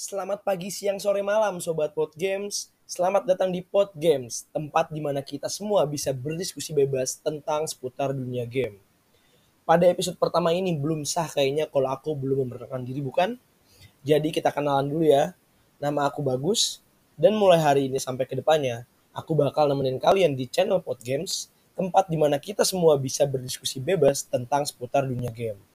Selamat pagi, siang, sore, malam, Sobat Pod Games. Selamat datang di Pod Games, tempat di mana kita semua bisa berdiskusi bebas tentang seputar dunia game. Pada episode pertama ini belum sah kayaknya kalau aku belum memperkenalkan diri, bukan? Jadi kita kenalan dulu ya. Nama aku Bagus, dan mulai hari ini sampai ke depannya, aku bakal nemenin kalian di channel Pod Games, tempat di mana kita semua bisa berdiskusi bebas tentang seputar dunia game.